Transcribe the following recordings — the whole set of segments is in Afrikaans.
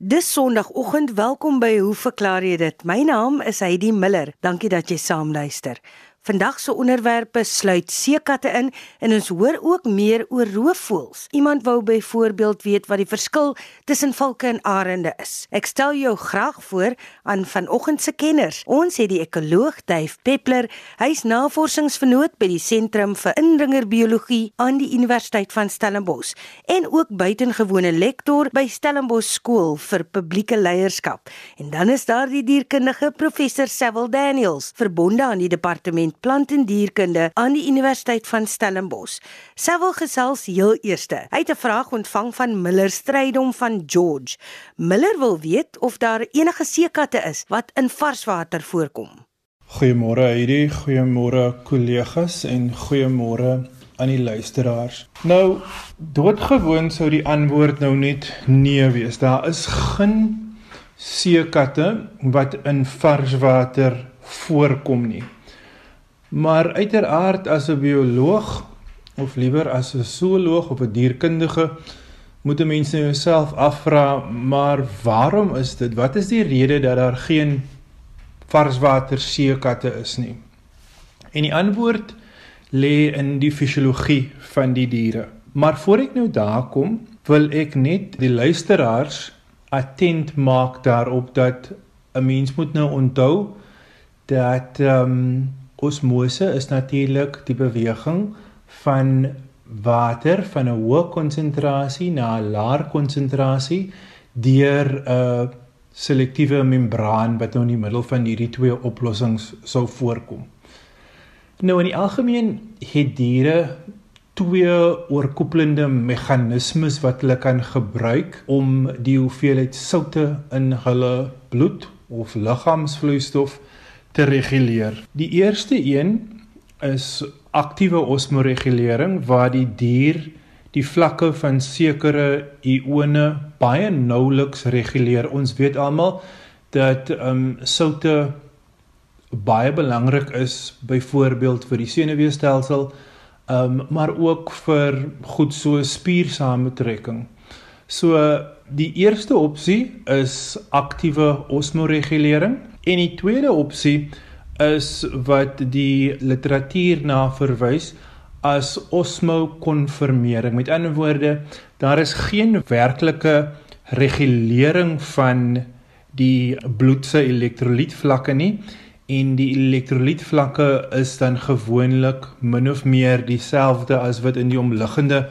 Dis Sondagoggend, welkom by Hoe verklaar jy dit? My naam is Heidi Miller. Dankie dat jy saam luister. Vandag se onderwerpe sluit seekatte in en ons hoor ook meer oor roofvoëls. Iemand wou byvoorbeeld weet wat die verskil tussen valke en arende is. Ek stel jou graag voor aan vanoggend se kenners. Ons het die ekoloog Dave Peppler. Hy's navorsingsvernoot by die Sentrum vir Indringerbiologie aan die Universiteit van Stellenbosch en ook buitengewone lektor by Stellenbosch Skool vir Publieke Leierskap. En dan is daar die dierkundige professor Sewil Daniels, verbonde aan die departement plant en dierkunde aan die Universiteit van Stellenbosch. Sy wil gesels heel eerste. Hy het 'n vraag ontvang van Miller Strydom van George. Miller wil weet of daar enige seekatte is wat in varswater voorkom. Goeiemôre Heidi, goeiemôre kollegas en goeiemôre aan die luisteraars. Nou, doodgewoon sou die antwoord nou net nee wees. Daar is geen seekatte wat in varswater voorkom nie. Maar uiteraard as 'n bioloog of liewer as 'n zooloog of 'n dierkundige moet mense jouself afvra, maar waarom is dit? Wat is die rede dat daar geen varswater seekatte is nie? En die antwoord lê in die fisiologie van die diere. Maar voor ek nou daar kom, wil ek net die luisteraars attent maak daarop dat 'n mens moet nou onthou dat ehm um, Osmose is natuurlik die beweging van water van 'n hoë konsentrasie na 'n laer konsentrasie deur 'n selektiewe membraan wat nou in die middel van hierdie twee oplossings sou voorkom. Nou in die algemeen het diere twee oorkoepelende meganismes wat hulle kan gebruik om die hoeveelheid soutte in hulle bloed of liggaamsvloeistof te reguleer. Die eerste een is aktiewe osmoregulering waar die dier die vlakke van sekere ione baie nouliks reguleer. Ons weet almal dat ehm um, soutte baie belangrik is byvoorbeeld vir die senuweestelsel ehm um, maar ook vir goed so spiersamentrekking. So die eerste opsie is aktiewe osmoregulering En die tweede opsie is wat die literatuur na verwys as osmokonformering. Met ander woorde, daar is geen werklike regulering van die bloed se elektrolytvlakke nie en die elektrolytvlakke is dan gewoonlik min of meer dieselfde as wat in die omliggende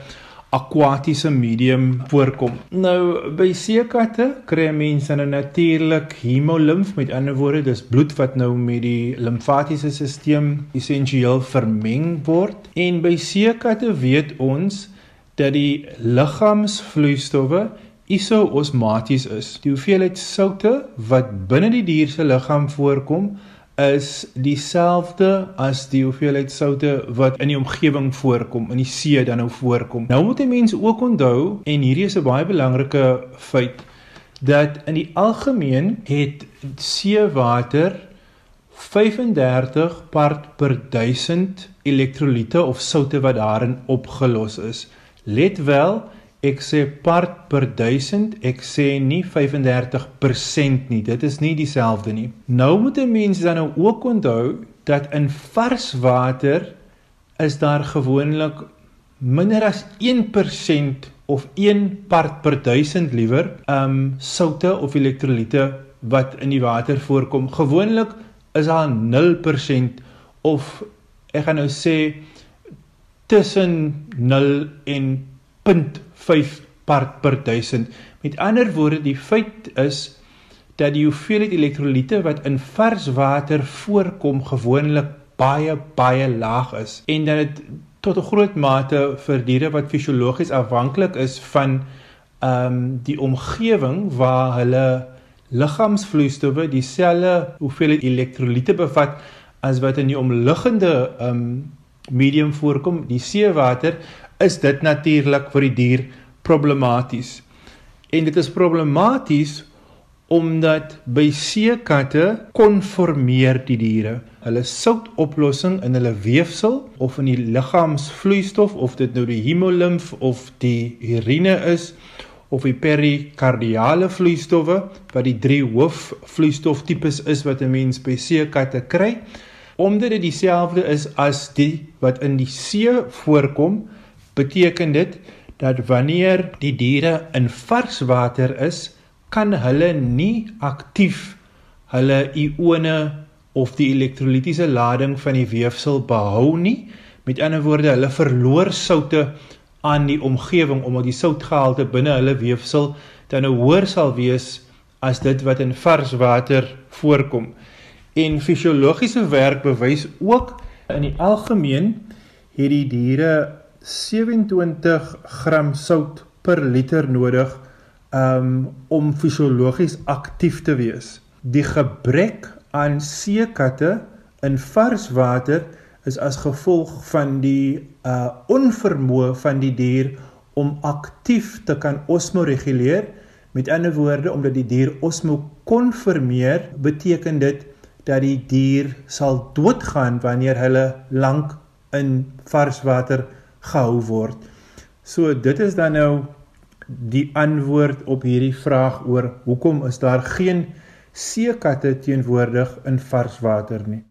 akwatiese medium voorkom. Nou by seekatte kry mense nou natuurlik hemolimf met ander woorde dis bloed wat nou met die limfatiese stelsel essensieel vermeng word en by seekatte weet ons dat die liggaamsvloeistowwe isoosmaties is. Die hoeveelheid soutte wat binne die dier se liggaam voorkom is dieselfde as die hoeveelheid soutte wat in die omgewing voorkom, in die see dan nou voorkom. Nou moet 'n mens ook onthou en hierdie is 'n baie belangrike feit dat in die algemeen het seewater 35 part per 1000 elektrolyte of soutte wat daarin opgelos is. Let wel, Ek sê part per 1000, ek sê nie 35% nie. Dit is nie dieselfde nie. Nou moet 'n mens dan nou ook onthou dat in vars water is daar gewoonlik minder as 1% of 1 part per 1000 liewer, um soutte of elektrolyte wat in die water voorkom. Gewoonlik is daar 0% of ek gaan nou sê tussen 0 en 5 part per 1000. Met ander woorde, die feit is dat die hoeveelheid elektrolyte wat in vars water voorkom gewoonlik baie baie laag is en dat dit tot 'n groot mate vir diere wat fisiologies afhanklik is van ehm um, die omgewing waar hulle liggaamsvloeistowwe dieselfde hoeveelheid elektrolyte bevat as wat in die omliggende ehm um, medium voorkom, die seewater, is dit natuurlik vir die dier problematies. En dit is problematies omdat by seekatte konformeer die diere. Hulle soutoplossing in hulle weefsel of in die liggaamsvloeistof of dit nou die hemolimf of die urine is of die perikardiale vloeistowwe wat die drie hoofvloeistoftypes is wat 'n mens by seekatte kry. Omdat dit dieselfde is as die wat in die see voorkom, beteken dit dat wanneer die diere in vars water is, kan hulle nie aktief hulle ione of die elektrolitiese lading van die weefsel behou nie. Met ander woorde, hulle verloor soutte aan die omgewing omdat die soutgehalte binne hulle weefsel dan nou hoër sal wees as dit wat in vars water voorkom. En fisiologiese werk bewys ook in die algemeen het die diere 27 gram sout per liter nodig um, om fisiologies aktief te wees. Die gebrek aan seekatte in vars water is as gevolg van die uh onvermoë van die dier om aktief te kan osmoreguleer. Met ander woorde, omdat die dier osmo konformeer, beteken dit dat die dier sal doodgaan wanneer hulle lank in vars water gehou word. So dit is dan nou die antwoord op hierdie vraag oor hoekom is daar geen seekatte teenwoordig in vars water nie.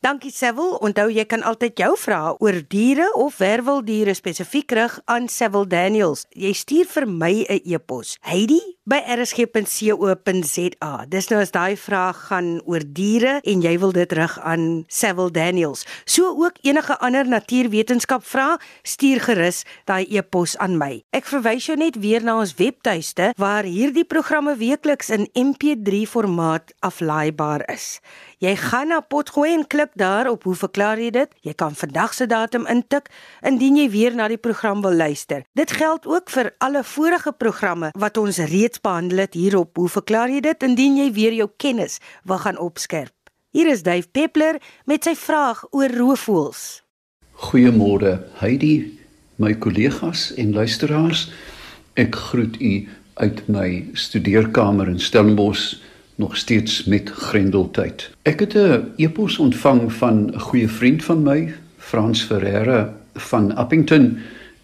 Dankie Sewil. Onthou jy kan altyd jou vrae oor diere of werweldiere spesifiek rig aan Sewil Daniels. Jy stuur vir my 'n e-pos. Heidi by rsg.co.za. Dis nou as daai vraag gaan oor diere en jy wil dit rig aan Sewil Daniels. So ook enige ander natuurwetenskap vrae, stuur gerus daai e-pos aan my. Ek verwys jou net weer na ons webtuiste waar hierdie programme weekliks in MP3 formaat aflaaibaar is. Jy gaan na Potgooi en klik daar op hoe verklaar jy dit? Jy kan vandag se datum intik indien jy weer na die program wil luister. Dit geld ook vir alle vorige programme wat ons reeds behandel het hierop. Hoe verklaar jy dit indien jy weer jou kennis wil gaan opskerp? Hier is Dave Peppler met sy vraag oor roofvoëls. Goeiemôre, Heidi, my kollegas en luisteraars. Ek groet u uit my studeerkamer in Stellenbosch nog steeds met Grendeltyd. Ek het 'n e-pos ontvang van 'n goeie vriend van my, Frans Ferreira van Appington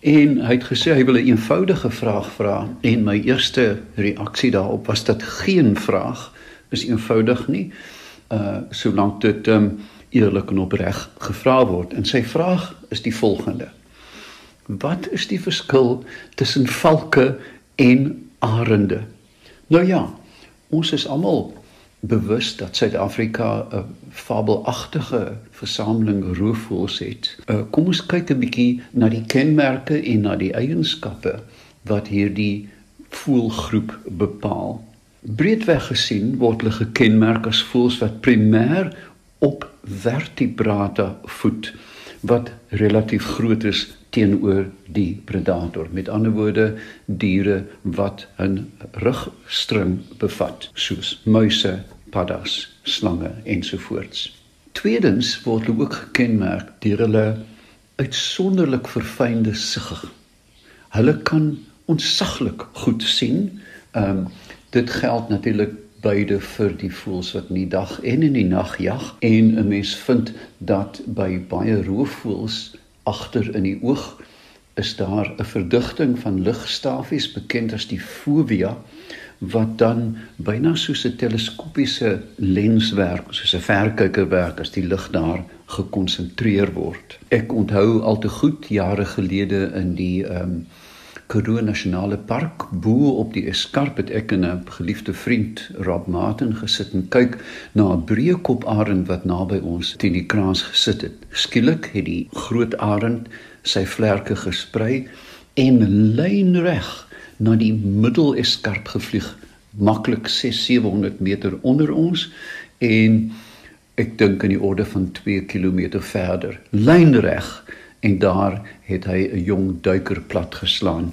En hy het gesê hy wil 'n eenvoudige vraag vra en my eerste reaksie daarop was dat geen vraag is eenvoudig nie. Uh solank dit um eerlik en opreg gevra word. En sy vraag is die volgende: Wat is die verskil tussen valke en arende? Nou ja, ons is almal bewus dat Suid-Afrika 'n fabelagtige versameling roofvoëls het. Uh, kom ons kyk 'n bietjie na die kenmerke en na die eienskappe wat hierdie voëlgroep bepaal. Breedweg gesien word hulle gekenmerk as voëls wat primêr op vertebrata voed wat relatief groot is teenoor die predator. Met ander woorde, diere wat 'n rugstring bevat, soos muise, paddas, slange ensovoorts. Tweedens word hulle ook gekenmerk deur hulle uitsonderlik verfynde sig. Hulle kan ontsaglik goed sien. Ehm um, dit geld natuurlik beide vir die voëls wat in die dag en in die nag jag en 'n mens vind dat by baie roofvoëls agter in die oog is daar 'n verdigting van ligstafies bekend as die fovea wat dan byna soos 'n teleskopiese lens werk, soos 'n verkyker werk as die lig daar gekonsentreer word. Ek onthou al te goed jare gelede in die ehm um, Karoo Nasionale Park bo op die eskarp het ek en 'n geliefde vriend Rob Martin gesit en kyk na 'n breekop arend wat naby ons teen die kraans gesit het. Skielik het die groot arend sy vlerke gesprei en lynreg na die middeleskarp gevlieg, maklik 6-700 meter onder ons en ek dink in die orde van 2 km verder. Lynreg en daar het hy 'n jong duiker platgeslaan.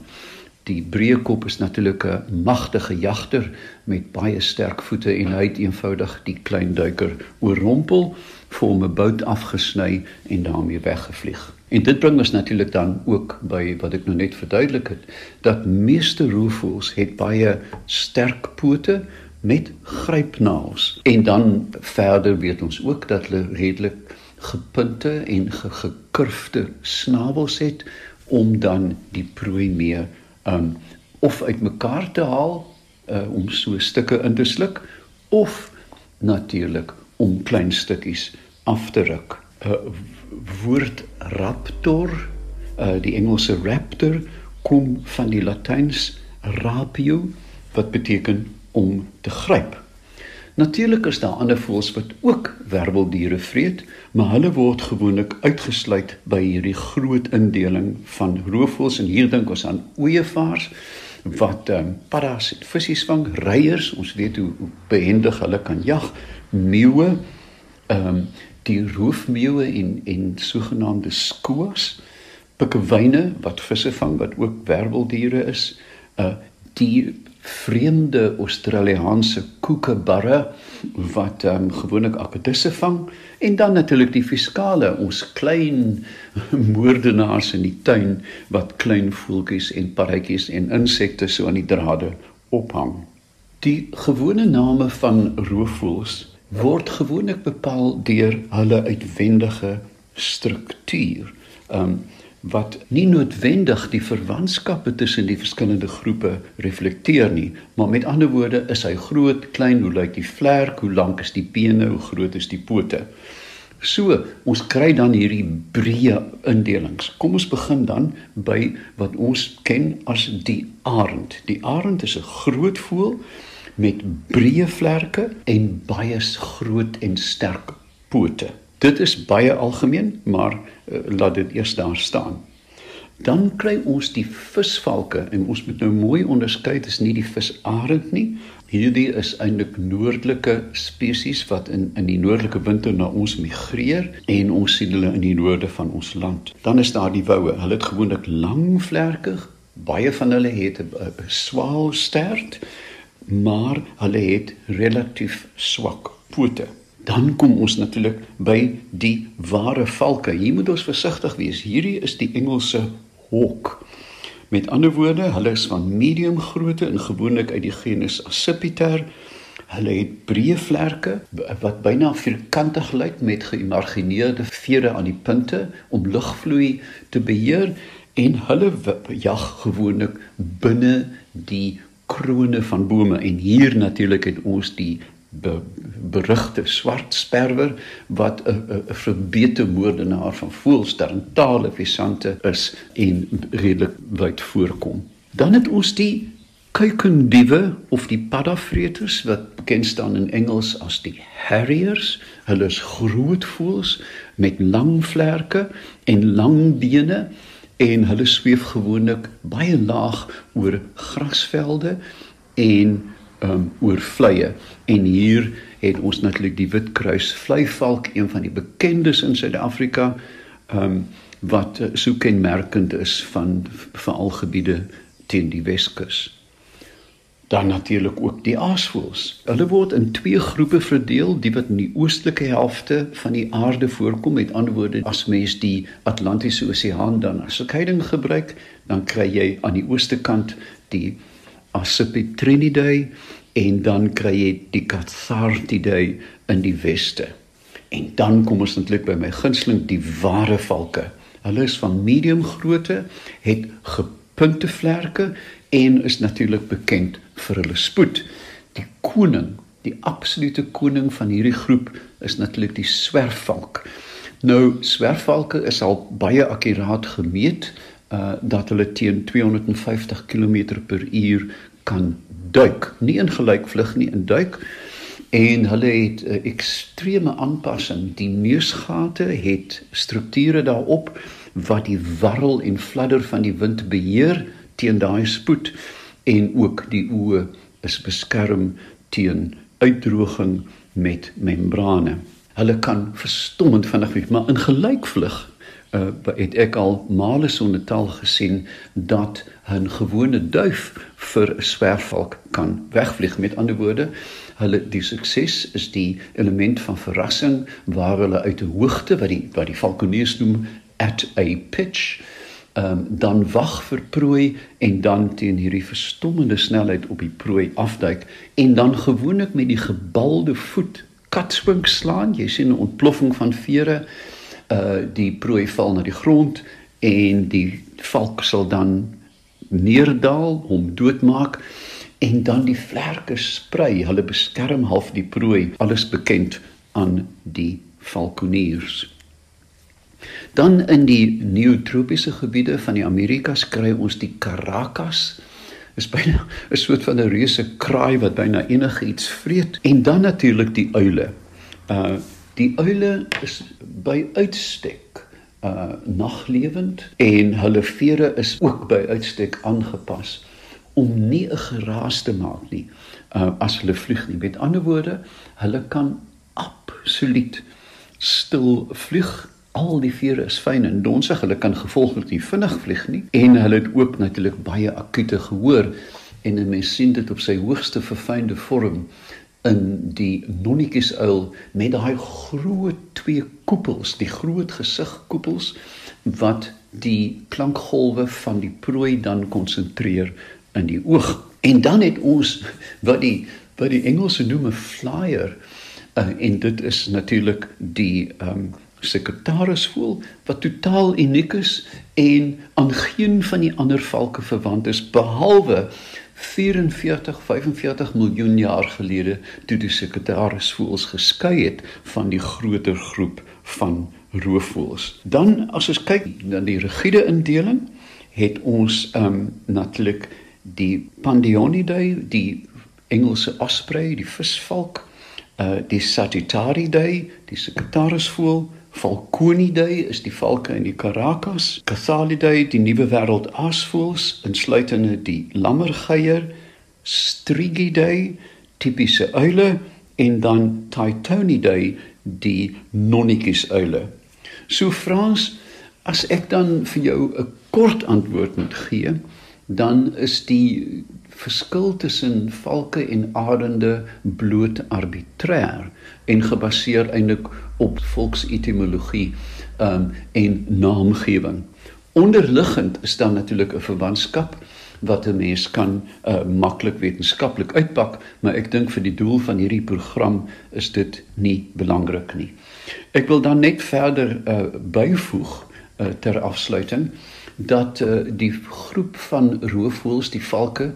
Die breekop is natuurlik 'n magtige jagter met baie sterk voete en hy het eenvoudig die klein duiker oorrompel, vir hom 'n bout afgesny en daarmee weggevlieg. En dit bring ons natuurlik dan ook by wat ek nou net verduidelik het, dat meeste roofvoëls het baie sterk pote met grypnaels. En dan verder weet ons ook dat hulle redelik gepunte en gekurfde snavels het om dan die prooi mee um of uitmekaar te haal uh, om so stukke in te sluk of natuurlik om klein stukkies af te ruk. 'n uh, Woord raptor, uh, die Engelse raptor kom van die Latyns rapio wat beteken om te gryp. Natuurlik is daar ander voëls wat ook werweldiere vreet, maar hulle word gewoonlik uitgesluit by hierdie groot indeling van roofvoëls en hier dink ons aan ooeievaars wat ehm um, paddas en visse vang, reiers, ons weet hoe, hoe behendig hulle kan jag, meeuwe, ehm um, die roofmeeuwe en en sogenaamde skoas, pikkewyne wat visse vang wat ook werweldiere is, uh die vreemde Australiese koekebarre wat um, gewoonlik akedisse vang en dan natuurlik die fiskale ons klein moordenaars in die tuin wat klein voeltjies en parretjies en insekte so aan die drade ophang. Die gewone name van roofvoëls word gewoonlik bepaal deur hulle uitwendige struktuur. Um wat nie noodwendig die verwantskappe tussen die verskillende groepe reflekteer nie, maar met ander woorde is hy groot, klein, hoe lyk die vlerk, hoe lank is die bene, hoe groot is die pote. So, ons kry dan hierdie breë indelings. Kom ons begin dan by wat ons ken as die arend. Die arend is 'n groot voël met breë vlerke en baie groot en sterk pote. Dit is baie algemeen, maar uh, laat dit eers daar staan. Dan kry ons die visvalke en ons moet nou mooi onderskei, dit is nie die visarend nie. Hierdie is eintlik noordelike spesies wat in in die noordelike winter na ons migreer en ons sien hulle in die noorde van ons land. Dan is daar die woue. Hulle het gewoonlik lang vlerke. Baie van hulle het 'n swaal stert, maar hulle het relatief swak pote dan kom ons natuurlik by die ware valke. Hier moet ons versigtig wees. Hierdie is die Engelse hawk. Met ander woorde, hulle is van medium grootte en gewoonlik uit die genus Accipiter. Hulle het breë vlerke wat byna vierkantig lyk met geïmargineerde vere aan die punte om lugvloei te beheer en hulle jag gewoonlik binne die krone van bome en hier natuurlik het ons die be, berugte swart sperwer wat 'n verbete moordenaar van voelsterntale visante is en redelik wyd voorkom. Dan het ons die kuikendiewe of die paddavreters wat bekend staan in Engels as die harriers. Hulle is groot voëls met lang vlerke en lang bene en hulle sweef gewoonlik baie laag oor grasvelde en um, oor vleie en hier het ons natuurlik die witkruis vleivalk een van die bekendes in Suid-Afrika um, wat uh, so kenmerkend is van veral gebiede teen die Weskus. Dan natuurlik ook die aasvoëls. Hulle word in twee groepe verdeel, die wat in die oostelike helfte van die aarde voorkom, met ander woorde, as mens die Atlantiese Oseaan dan as 'n skeiding gebruik, dan kry jy aan die ooste kant die Accipitrinidei en dan kry jy die Cathartidae in die weste. En dan kom ons eintlik by my gunsteling die ware valke. Hulle is van medium grootte, het gepunte vlerke en is natuurlik bekend vir hulle spoed. Die koning, die absolute koning van hierdie groep is natuurlik die swerfvalk. Nou swerfvalke is al baie akkuraat gemeet uh dat hulle teen 250 km per uur kan duik, nie in gelykvlug nie, in duik. En hulle het 'n uh, ekstreme aanpassing. Die neusgate het strukture daarop wat die warrel en fladder van die wind beheer teen daai spoed en ook die oë is beskerm teen uitdroging met membrane. Hulle kan verstommend vinnig wees, maar in gelykvlug uh, het ek al male so 'n taal gesien dat 'n gewone duif vir 'n swerfvalk kan wegvlieg. Met ander woorde hulle die sukses is die element van verrassing waar hulle uit 'n hoogte wat die wat die valkoniers noem at a pitch um, dan wag vir prooi en dan teen hierdie verstommende snelheid op die prooi afduik en dan gewoonlik met die gebalde voet katswink slaan. Jy sien 'n ontploffing van vere uh die prooi val na die grond en die valk sal dan neerdal, hom doodmaak en dan die vlerke sprei. Hulle beskerm half die prooi, alles bekend aan die falkoniers. Dan in die neotropiese gebiede van die Amerikas kry ons die Caracas. Is byna 'n soort van 'n reuse kraai wat byna enige iets vreet en dan natuurlik die uile. Uh die uile is by uitstek uh naglewend en hulle vere is ook by uitstek aangepas om nie 'n geraas te maak nie uh as hulle vlieg nie. Met ander woorde, hulle kan absoluut stil vlieg al die vere is fyn en donsig. Hulle kan gevolglik nie vinnig vlieg nie en hulle het ook natuurlik baie akute gehoor en 'n mens sien dit op sy hoogste verfynde vorm in die nonnetjiesuil met daai groot twee koepels, die groot gesigkoepels wat die klankgolwe van die prooi dan konsentreer in die oog. En dan het ons wat die wat die Engelse noem 'n flyer uh, en dit is natuurlik die ehm um, sekretaris voel wat totaal uniek is en aan geen van die ander valke verwant is behalwe 44 45 miljoen jaar gelede toe die sekretaris voels geskei het van die groter groep van roofvoëls. Dan as ons kyk na die rigiede indeling, het ons ehm um, natuurlik die Pandionidae, die Engelse osprey, die visvalk, uh die Sagittariidae, die sekretarisvoël Falconidae is die valke in die Caracas, Cathalidae die nuwe wêreld aasvoëls, insluitende die lammergeier, Strigidae tipiese uile. En dan Titonidae die nonnetjies uile. So Frans, as ek dan vir jou 'n kort antwoord moet gee, dan is die verskil tussen valke en arende bloot arbitrêr en gebaseer eintlik op volksetimologie um, en naamgewing. Onderliggend is dan natuurlik 'n verwantskap wat 'n mens kan uh, maklik wetenskaplik uitpak, maar ek dink vir die doel van hierdie program is dit nie belangrik nie. Ek wil dan net verder uh, byvoeg uh, ter afsluiting dat uh, die groep van roofvoëls, die valke,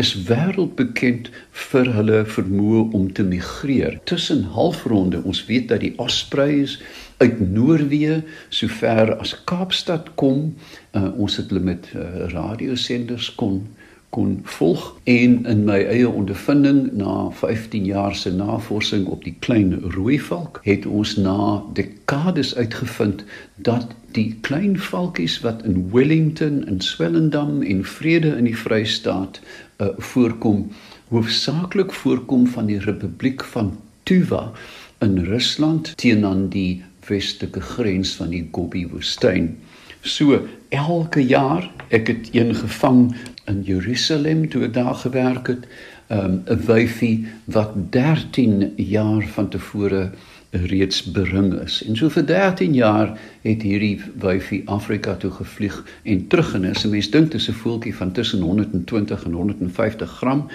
is wêreldbekend vir hulle vermoë om te migreer. Tussen halfronde, ons weet dat die ospreys uit Noorwe sover as Kaapstad kom, uh, ons het hulle met uh, radiosenders kon kon volg en in my eie ondervinding na 15 jaar se navorsing op die klein rooi valk het ons na dekades uitgevind dat die klein valkies wat in Wellington en Swellendam en Vrede in die Vrystaat uh, voorkom hoofsaaklik voorkom van die Republiek van Tuva in Rusland teenoor die westelike grens van die Gobi woestyn. So elke jaar, ek het een gevang in Jerusalem toe ek daar gewerk het, um, 'n wyfie wat 13 jaar van tevore reeds bering is. En so vir 13 jaar het hierdie wyfie Afrika toe gevlieg en terug en as 'n mens dink dis 'n voeltjie van tussen 120 en 150 gram,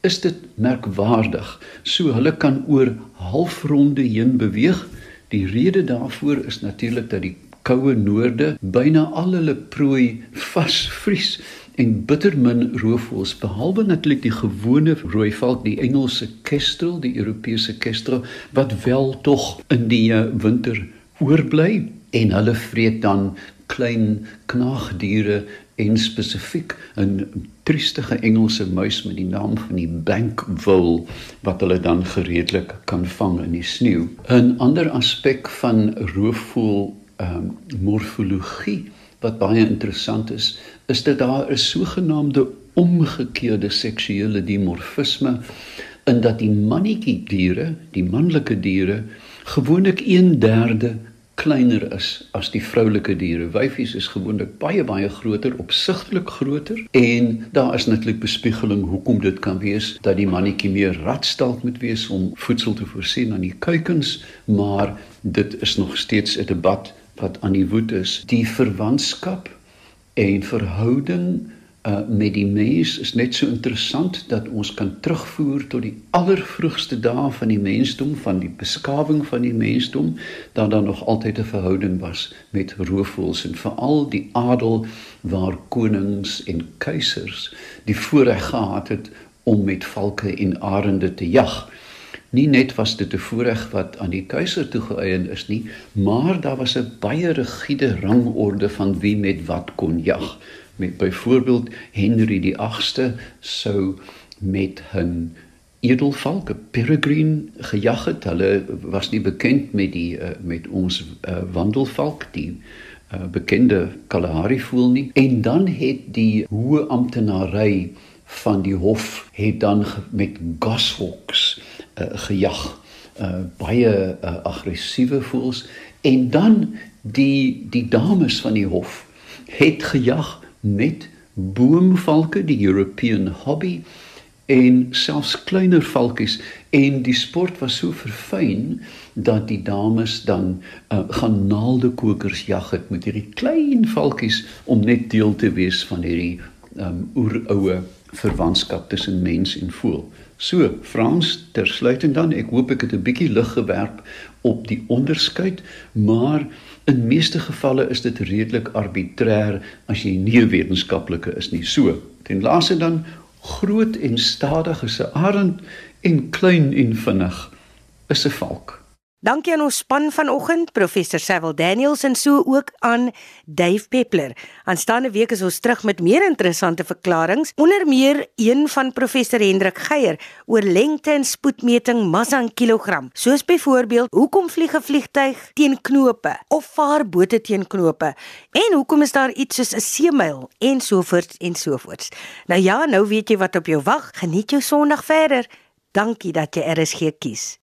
is dit merkwaardig. So hulle kan oor halfronde heen beweeg. Die rede daarvoor is natuurlik dat die koue noorde byna al hulle prooi vasvries en bittermin roofvoëls behalwe natuurlik die gewone rooi valk die Engelse kestrel die Europese kestrel wat wel tog in die uh, winter oorbly en hulle vreet dan klein knaagdiere en spesifiek 'n triestige Engelse muis met die naam van die bankvole wat hulle dan gereedelik kan vang in die sneeu. 'n Ander aspek van roofvoël um, morfologie wat baie interessant is, is dat daar 'n sogenaamde omgekeerde seksuele dimorfisme in dat die mannetjie diere, die manlike diere gewoonlik 1/3 kleiner is as die vroulike diere. Wyfies is gewoonlik baie baie groter, opsigtelik groter en daar is natuurlik bespiegeling hoekom dit kan wees dat die mannetjie meer radstalk moet wees om voedsel te voorsien aan die kuikens, maar dit is nog steeds 'n debat wat aan die woed is. Die verwantskap en verhouding uh, met die mens is net so interessant dat ons kan terugvoer tot die allervroegste dae van die mensdom van die beskawing van die mensdom dat daar nog altyd 'n verhouding was met roofvoëls en veral die adel waar konings en keisers die voorreg gehad het om met valke en arende te jag. Nie net was dit 'n voorreg wat aan die keiser toegeëien is nie, maar daar was 'n baie rigiede rangorde van wie met wat kon jag met byvoorbeeld Henry die 8ste sou met 'n edelvalke peregrine gejag het. Hulle was nie bekend met die uh, met ons uh, wandelvalk die uh, bekende Kalahari voel nie. En dan het die hoë amptenary van die hof het dan met goshawks uh, gejag. Uh, baie uh, aggressiewe voels en dan die die dames van die hof het gejag met boomvalke die European hobby en selfs kleiner valkies en die sport was so verfyn dat die dames dan uh, gaan naaldekokers jag het met hierdie klein valkies om net deel te wees van hierdie um, oeroue verwantskap tussen mens en voël. So, Frans, tersluitend dan, ek hoop ek het 'n bietjie lig gewerp op die onderskeid, maar In meeste gevalle is dit redelik arbitrêr as jy nie 'n wetenskaplike is nie. So, ten laaste dan groot en stadig is 'n arend en klein en vinnig is 'n valk. Dankie aan ons span vanoggend, professor Sewil Daniels en so ook aan Dave Peppler. Aanstaande week is ons terug met meer interessante verklaringe, onder meer een van professor Hendrik Geier oor lengte en spoedmeting massa in kilogram. Soos byvoorbeeld, hoekom vlieg 'n vliegtyg teen knope of vaar bote teen knope? En hoekom is daar iets soos 'n seemyl en sovoorts en sovoorts. Nou ja, nou weet jy wat op jou wag. Geniet jou Sondag verder. Dankie dat jy RSG kies.